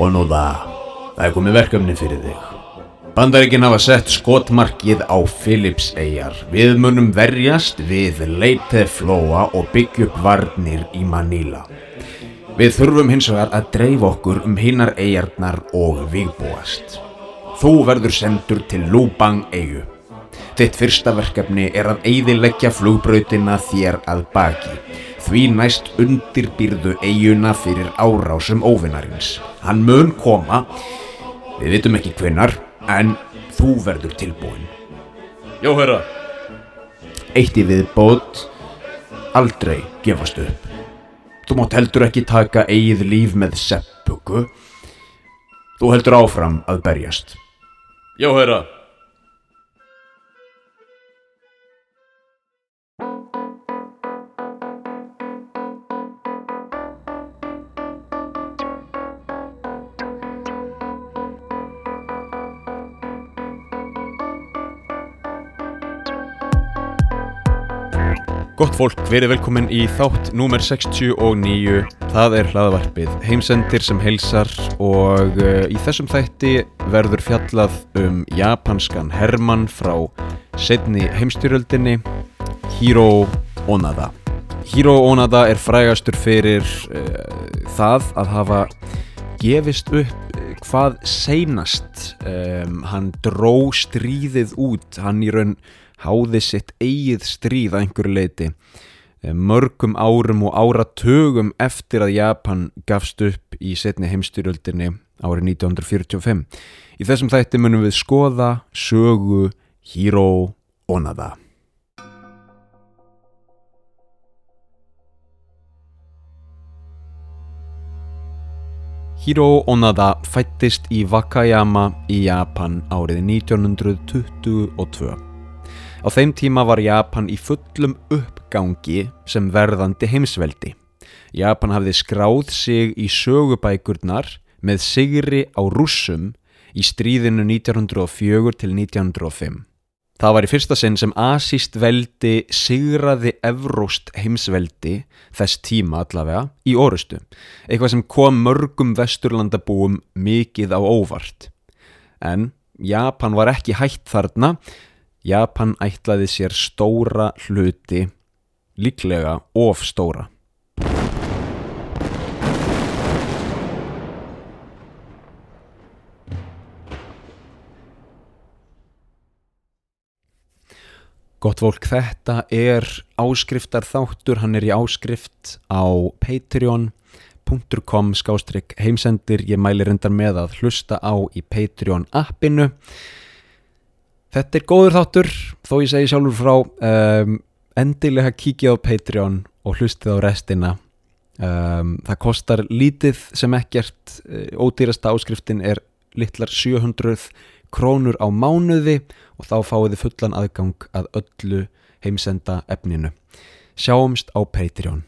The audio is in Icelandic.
Og nú það, það er komið verkefni fyrir þig. Bandaríkin hafa sett skotmarkið á Philipseyjar. Við munum verjast við Leiteflóa og byggja upp varnir í Maníla. Við þurfum hins vegar að dreif okkur um hinnar eigarnar og viðbúast. Þú verður sendur til Lúbang eigu. Þitt fyrsta verkefni er að eidileggja flugbrautina þér að baki. Því næst undirbyrðu eiguna fyrir árásum óvinnarins. Hann mun koma, við vitum ekki hvenar, en þú verður tilbúin. Já, herra. Eitt í viðbót, aldrei gefast upp. Þú mátt heldur ekki taka eigið líf með seppugu. Þú heldur áfram að berjast. Já, herra. Gott fólk, verið velkomin í þátt númer 69. Það er hlaðavarpið heimsendir sem heilsar og uh, í þessum þætti verður fjallað um japanskan Hermann frá setni heimstyrjöldinni Hiro Onada. Hiro Onada er frægastur fyrir uh, það að hafa gefist upp uh, hvað seinast um, hann dró stríðið út, hann í raun háði sitt eigið stríð að einhverju leiti mörgum árum og áratögum eftir að Japan gafst upp í setni heimstyrjöldinni árið 1945. Í þessum þætti munum við skoða sögu Hiro Onada. Hiro Onada fættist í Wakayama í Japan árið 1922. Á þeim tíma var Japan í fullum uppgangi sem verðandi heimsveldi. Japan hafði skráð sig í sögubækurnar með sigri á rússum í stríðinu 1904 til 1905. Það var í fyrsta sinn sem Asíst veldi sigraði evróst heimsveldi þess tíma allavega í orustu. Eitthvað sem kom mörgum vesturlandabúum mikið á óvart. En Japan var ekki hætt þarna Japan ætlaði sér stóra hluti, líklega of stóra. Gott fólk, þetta er áskriftar þáttur, hann er í áskrift á patreon.com skástrygg heimsendir, ég mæli reyndar með að hlusta á í Patreon appinu. Þetta er góður þáttur, þó ég segi sjálfur frá, um, endilega kíkja á Patreon og hlustið á restina. Um, það kostar lítið sem ekkert, ódýrasta áskriftin er litlar 700 krónur á mánuði og þá fáið þið fullan aðgang að öllu heimsenda efninu. Sjáumst á Patreon.